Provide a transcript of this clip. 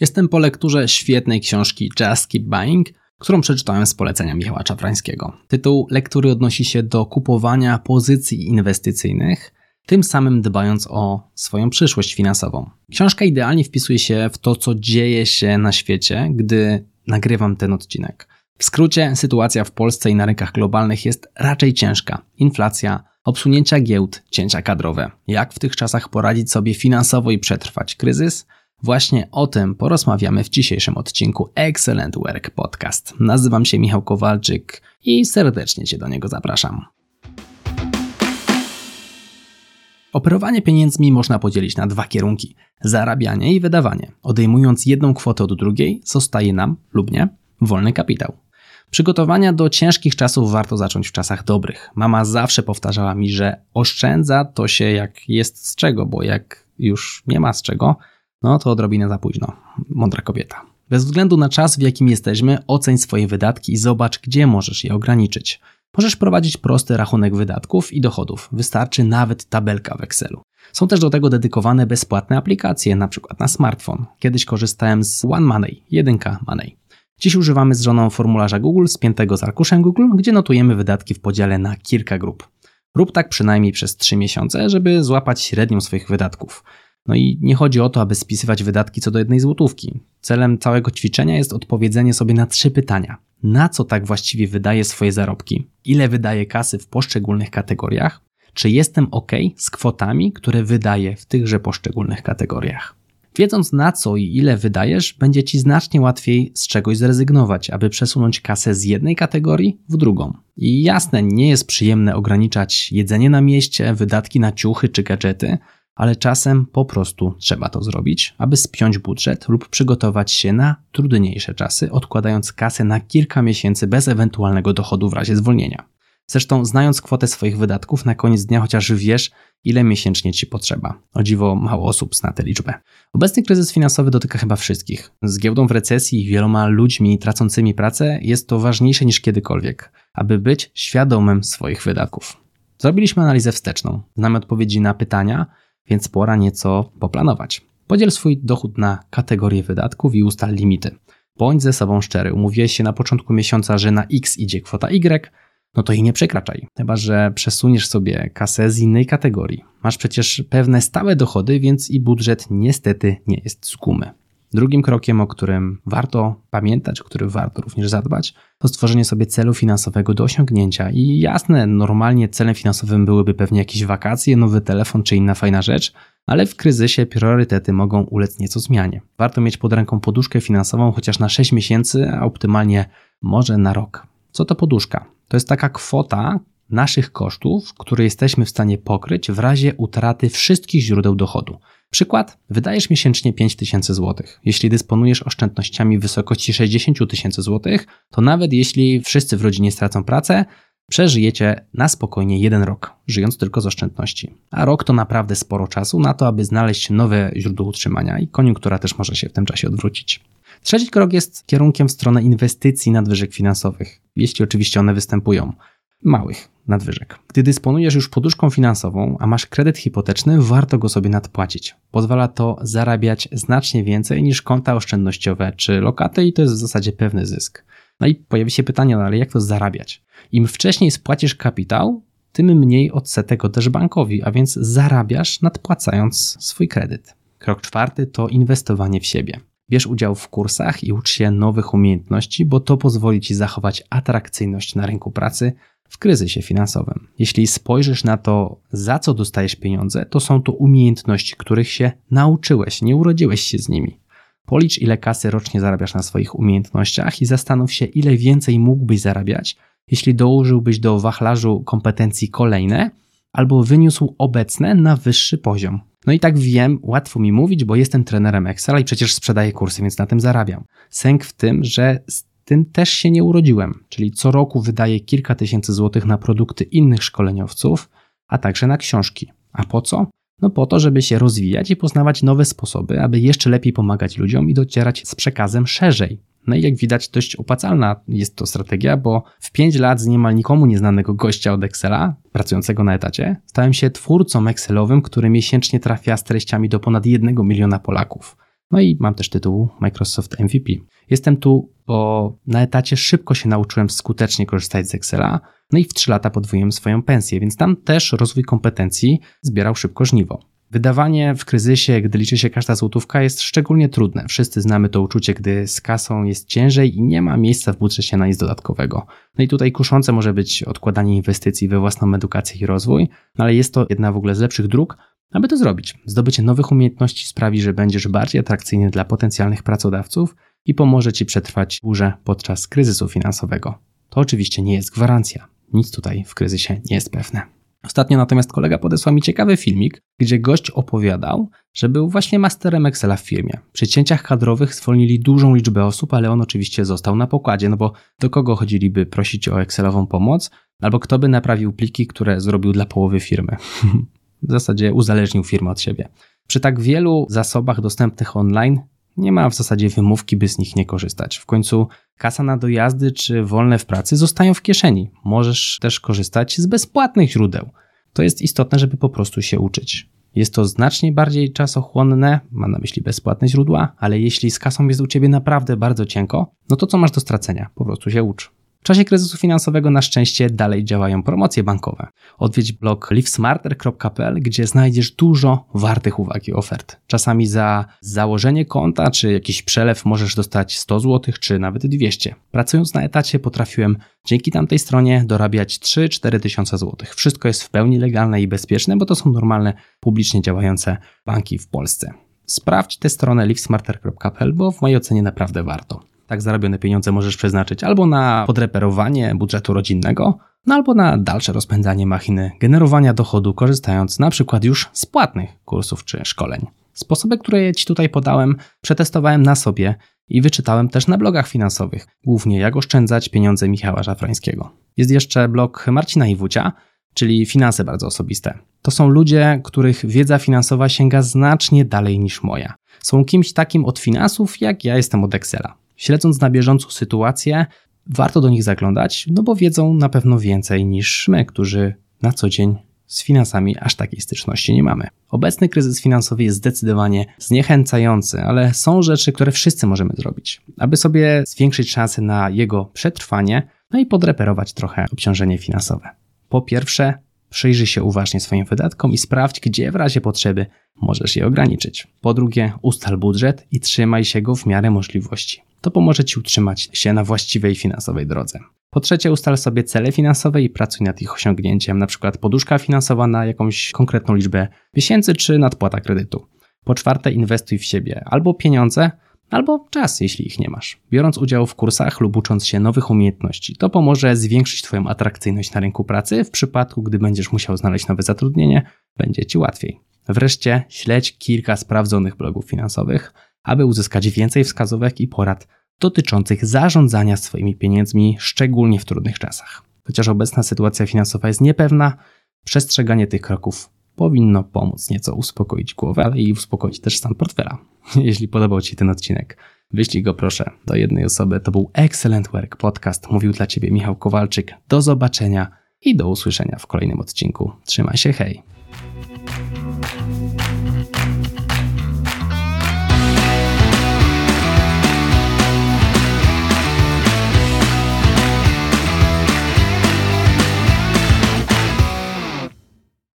Jestem po lekturze świetnej książki Just Keep Buying, którą przeczytałem z polecenia Michała Czafrańskiego. Tytuł lektury odnosi się do kupowania pozycji inwestycyjnych, tym samym dbając o swoją przyszłość finansową. Książka idealnie wpisuje się w to, co dzieje się na świecie, gdy nagrywam ten odcinek. W skrócie, sytuacja w Polsce i na rynkach globalnych jest raczej ciężka. Inflacja, obsunięcia giełd, cięcia kadrowe. Jak w tych czasach poradzić sobie finansowo i przetrwać kryzys? Właśnie o tym porozmawiamy w dzisiejszym odcinku Excellent Work Podcast. Nazywam się Michał Kowalczyk i serdecznie Cię do niego zapraszam. Operowanie pieniędzmi można podzielić na dwa kierunki: zarabianie i wydawanie. Odejmując jedną kwotę od drugiej, zostaje nam, lub nie, wolny kapitał. Przygotowania do ciężkich czasów warto zacząć w czasach dobrych. Mama zawsze powtarzała mi, że oszczędza to się jak jest z czego, bo jak już nie ma z czego, no to odrobinę za późno. Mądra kobieta. Bez względu na czas, w jakim jesteśmy, oceń swoje wydatki i zobacz, gdzie możesz je ograniczyć. Możesz prowadzić prosty rachunek wydatków i dochodów. Wystarczy nawet tabelka w Excelu. Są też do tego dedykowane bezpłatne aplikacje, np. na smartfon. Kiedyś korzystałem z One Money, 1 Money. Dziś używamy z żoną formularza Google spiętego z arkuszem Google, gdzie notujemy wydatki w podziale na kilka grup. Rób tak przynajmniej przez 3 miesiące, żeby złapać średnią swoich wydatków. No i nie chodzi o to, aby spisywać wydatki co do jednej złotówki. Celem całego ćwiczenia jest odpowiedzenie sobie na trzy pytania. Na co tak właściwie wydaje swoje zarobki? Ile wydaje kasy w poszczególnych kategoriach? Czy jestem ok z kwotami, które wydaję w tychże poszczególnych kategoriach? Wiedząc na co i ile wydajesz, będzie ci znacznie łatwiej z czegoś zrezygnować, aby przesunąć kasę z jednej kategorii w drugą. I jasne, nie jest przyjemne ograniczać jedzenie na mieście, wydatki na ciuchy czy gadżety, ale czasem po prostu trzeba to zrobić, aby spiąć budżet lub przygotować się na trudniejsze czasy, odkładając kasę na kilka miesięcy bez ewentualnego dochodu w razie zwolnienia. Zresztą, znając kwotę swoich wydatków, na koniec dnia chociaż wiesz, ile miesięcznie ci potrzeba. O dziwo, mało osób zna tę liczbę. Obecny kryzys finansowy dotyka chyba wszystkich. Z giełdą w recesji i wieloma ludźmi tracącymi pracę jest to ważniejsze niż kiedykolwiek, aby być świadomym swoich wydatków. Zrobiliśmy analizę wsteczną. Znamy odpowiedzi na pytania, więc pora nieco poplanować. Podziel swój dochód na kategorie wydatków i ustal limity. Bądź ze sobą szczery. Umówiłeś się na początku miesiąca, że na X idzie kwota Y, no to jej nie przekraczaj. Chyba, że przesuniesz sobie kasę z innej kategorii. Masz przecież pewne stałe dochody, więc i budżet niestety nie jest z gumy. Drugim krokiem, o którym warto pamiętać, który warto również zadbać, to stworzenie sobie celu finansowego do osiągnięcia. I jasne, normalnie celem finansowym byłyby pewnie jakieś wakacje, nowy telefon czy inna fajna rzecz, ale w kryzysie priorytety mogą ulec nieco zmianie. Warto mieć pod ręką poduszkę finansową chociaż na 6 miesięcy, a optymalnie może na rok. Co to poduszka? To jest taka kwota naszych kosztów, które jesteśmy w stanie pokryć w razie utraty wszystkich źródeł dochodu. Przykład, wydajesz miesięcznie 5000 zł. Jeśli dysponujesz oszczędnościami w wysokości 60 tysięcy zł, to nawet jeśli wszyscy w rodzinie stracą pracę, przeżyjecie na spokojnie jeden rok, żyjąc tylko z oszczędności. A rok to naprawdę sporo czasu na to, aby znaleźć nowe źródło utrzymania i koniunktura też może się w tym czasie odwrócić. Trzeci krok jest kierunkiem w stronę inwestycji nadwyżek finansowych, jeśli oczywiście one występują. Małych nadwyżek. Gdy dysponujesz już poduszką finansową, a masz kredyt hipoteczny, warto go sobie nadpłacić. Pozwala to zarabiać znacznie więcej niż konta oszczędnościowe czy lokaty i to jest w zasadzie pewny zysk. No i pojawi się pytanie, no ale jak to zarabiać? Im wcześniej spłacisz kapitał, tym mniej odsetek też bankowi, a więc zarabiasz nadpłacając swój kredyt. Krok czwarty to inwestowanie w siebie. Bierz udział w kursach i ucz się nowych umiejętności, bo to pozwoli Ci zachować atrakcyjność na rynku pracy w kryzysie finansowym. Jeśli spojrzysz na to, za co dostajesz pieniądze, to są to umiejętności, których się nauczyłeś, nie urodziłeś się z nimi. Policz, ile kasy rocznie zarabiasz na swoich umiejętnościach i zastanów się, ile więcej mógłbyś zarabiać, jeśli dołożyłbyś do wachlarzu kompetencji kolejne albo wyniósł obecne na wyższy poziom. No i tak wiem, łatwo mi mówić, bo jestem trenerem Excela i przecież sprzedaję kursy, więc na tym zarabiam. Sęk w tym, że z tym też się nie urodziłem, czyli co roku wydaję kilka tysięcy złotych na produkty innych szkoleniowców, a także na książki. A po co? No po to, żeby się rozwijać i poznawać nowe sposoby, aby jeszcze lepiej pomagać ludziom i docierać z przekazem szerzej. No i jak widać, dość opłacalna jest to strategia, bo w 5 lat z niemal nikomu nieznanego gościa od Excela, pracującego na etacie, stałem się twórcą Excelowym, który miesięcznie trafia z treściami do ponad 1 miliona Polaków. No i mam też tytuł Microsoft MVP. Jestem tu, bo na etacie szybko się nauczyłem skutecznie korzystać z Excela, no i w 3 lata podwoiłem swoją pensję, więc tam też rozwój kompetencji zbierał szybko żniwo. Wydawanie w kryzysie, gdy liczy się każda złotówka, jest szczególnie trudne. Wszyscy znamy to uczucie, gdy z kasą jest ciężej i nie ma miejsca w budżecie na nic dodatkowego. No i tutaj kuszące może być odkładanie inwestycji we własną edukację i rozwój, no ale jest to jedna w ogóle z lepszych dróg, aby to zrobić. Zdobycie nowych umiejętności sprawi, że będziesz bardziej atrakcyjny dla potencjalnych pracodawców i pomoże Ci przetrwać burzę podczas kryzysu finansowego. To oczywiście nie jest gwarancja. Nic tutaj w kryzysie nie jest pewne. Ostatnio natomiast kolega podesłał mi ciekawy filmik, gdzie gość opowiadał, że był właśnie masterem Excela w firmie. Przy cięciach kadrowych zwolnili dużą liczbę osób, ale on oczywiście został na pokładzie, no bo do kogo chodziliby prosić o Excelową pomoc, albo kto by naprawił pliki, które zrobił dla połowy firmy. w zasadzie uzależnił firmę od siebie. Przy tak wielu zasobach dostępnych online nie ma w zasadzie wymówki, by z nich nie korzystać. W końcu kasa na dojazdy czy wolne w pracy zostają w kieszeni. Możesz też korzystać z bezpłatnych źródeł. To jest istotne, żeby po prostu się uczyć. Jest to znacznie bardziej czasochłonne, mam na myśli bezpłatne źródła, ale jeśli z kasą jest u ciebie naprawdę bardzo cienko, no to co masz do stracenia? Po prostu się ucz. W czasie kryzysu finansowego na szczęście dalej działają promocje bankowe. Odwiedź blog livesmarter.pl, gdzie znajdziesz dużo wartych uwagi ofert. Czasami za założenie konta czy jakiś przelew możesz dostać 100 zł czy nawet 200. Pracując na etacie potrafiłem dzięki tamtej stronie dorabiać 3-4 tysiące złotych. Wszystko jest w pełni legalne i bezpieczne, bo to są normalne, publicznie działające banki w Polsce. Sprawdź tę stronę livesmarter.pl, bo w mojej ocenie naprawdę warto. Tak zarobione pieniądze możesz przeznaczyć albo na podreperowanie budżetu rodzinnego, no albo na dalsze rozpędzanie machiny generowania dochodu, korzystając na przykład już z płatnych kursów czy szkoleń. Sposoby, które Ci tutaj podałem, przetestowałem na sobie i wyczytałem też na blogach finansowych, głównie jak oszczędzać pieniądze Michała Szafrańskiego. Jest jeszcze blog Marcina Iwucia, czyli Finanse bardzo osobiste. To są ludzie, których wiedza finansowa sięga znacznie dalej niż moja. Są kimś takim od finansów, jak ja jestem od Excela śledząc na bieżąco sytuację, warto do nich zaglądać, no bo wiedzą na pewno więcej niż my, którzy na co dzień z finansami aż takiej styczności nie mamy. Obecny kryzys finansowy jest zdecydowanie zniechęcający, ale są rzeczy, które wszyscy możemy zrobić, aby sobie zwiększyć szanse na jego przetrwanie, no i podreperować trochę obciążenie finansowe. Po pierwsze, Przyjrzyj się uważnie swoim wydatkom i sprawdź, gdzie w razie potrzeby możesz je ograniczyć. Po drugie, ustal budżet i trzymaj się go w miarę możliwości. To pomoże Ci utrzymać się na właściwej finansowej drodze. Po trzecie, ustal sobie cele finansowe i pracuj nad ich osiągnięciem, np. poduszka finansowa na jakąś konkretną liczbę miesięcy czy nadpłata kredytu. Po czwarte, inwestuj w siebie albo pieniądze, albo czas, jeśli ich nie masz. Biorąc udział w kursach lub ucząc się nowych umiejętności, to pomoże zwiększyć Twoją atrakcyjność na rynku pracy. W przypadku, gdy będziesz musiał znaleźć nowe zatrudnienie, będzie Ci łatwiej. Wreszcie śledź kilka sprawdzonych blogów finansowych, aby uzyskać więcej wskazówek i porad dotyczących zarządzania swoimi pieniędzmi, szczególnie w trudnych czasach. Chociaż obecna sytuacja finansowa jest niepewna, przestrzeganie tych kroków powinno pomóc nieco uspokoić głowę, ale i uspokoić też stan portfela. Jeśli podobał Ci ten odcinek, wyślij go proszę do jednej osoby. To był Excellent Work Podcast. Mówił dla Ciebie Michał Kowalczyk. Do zobaczenia i do usłyszenia w kolejnym odcinku. Trzymaj się, hej!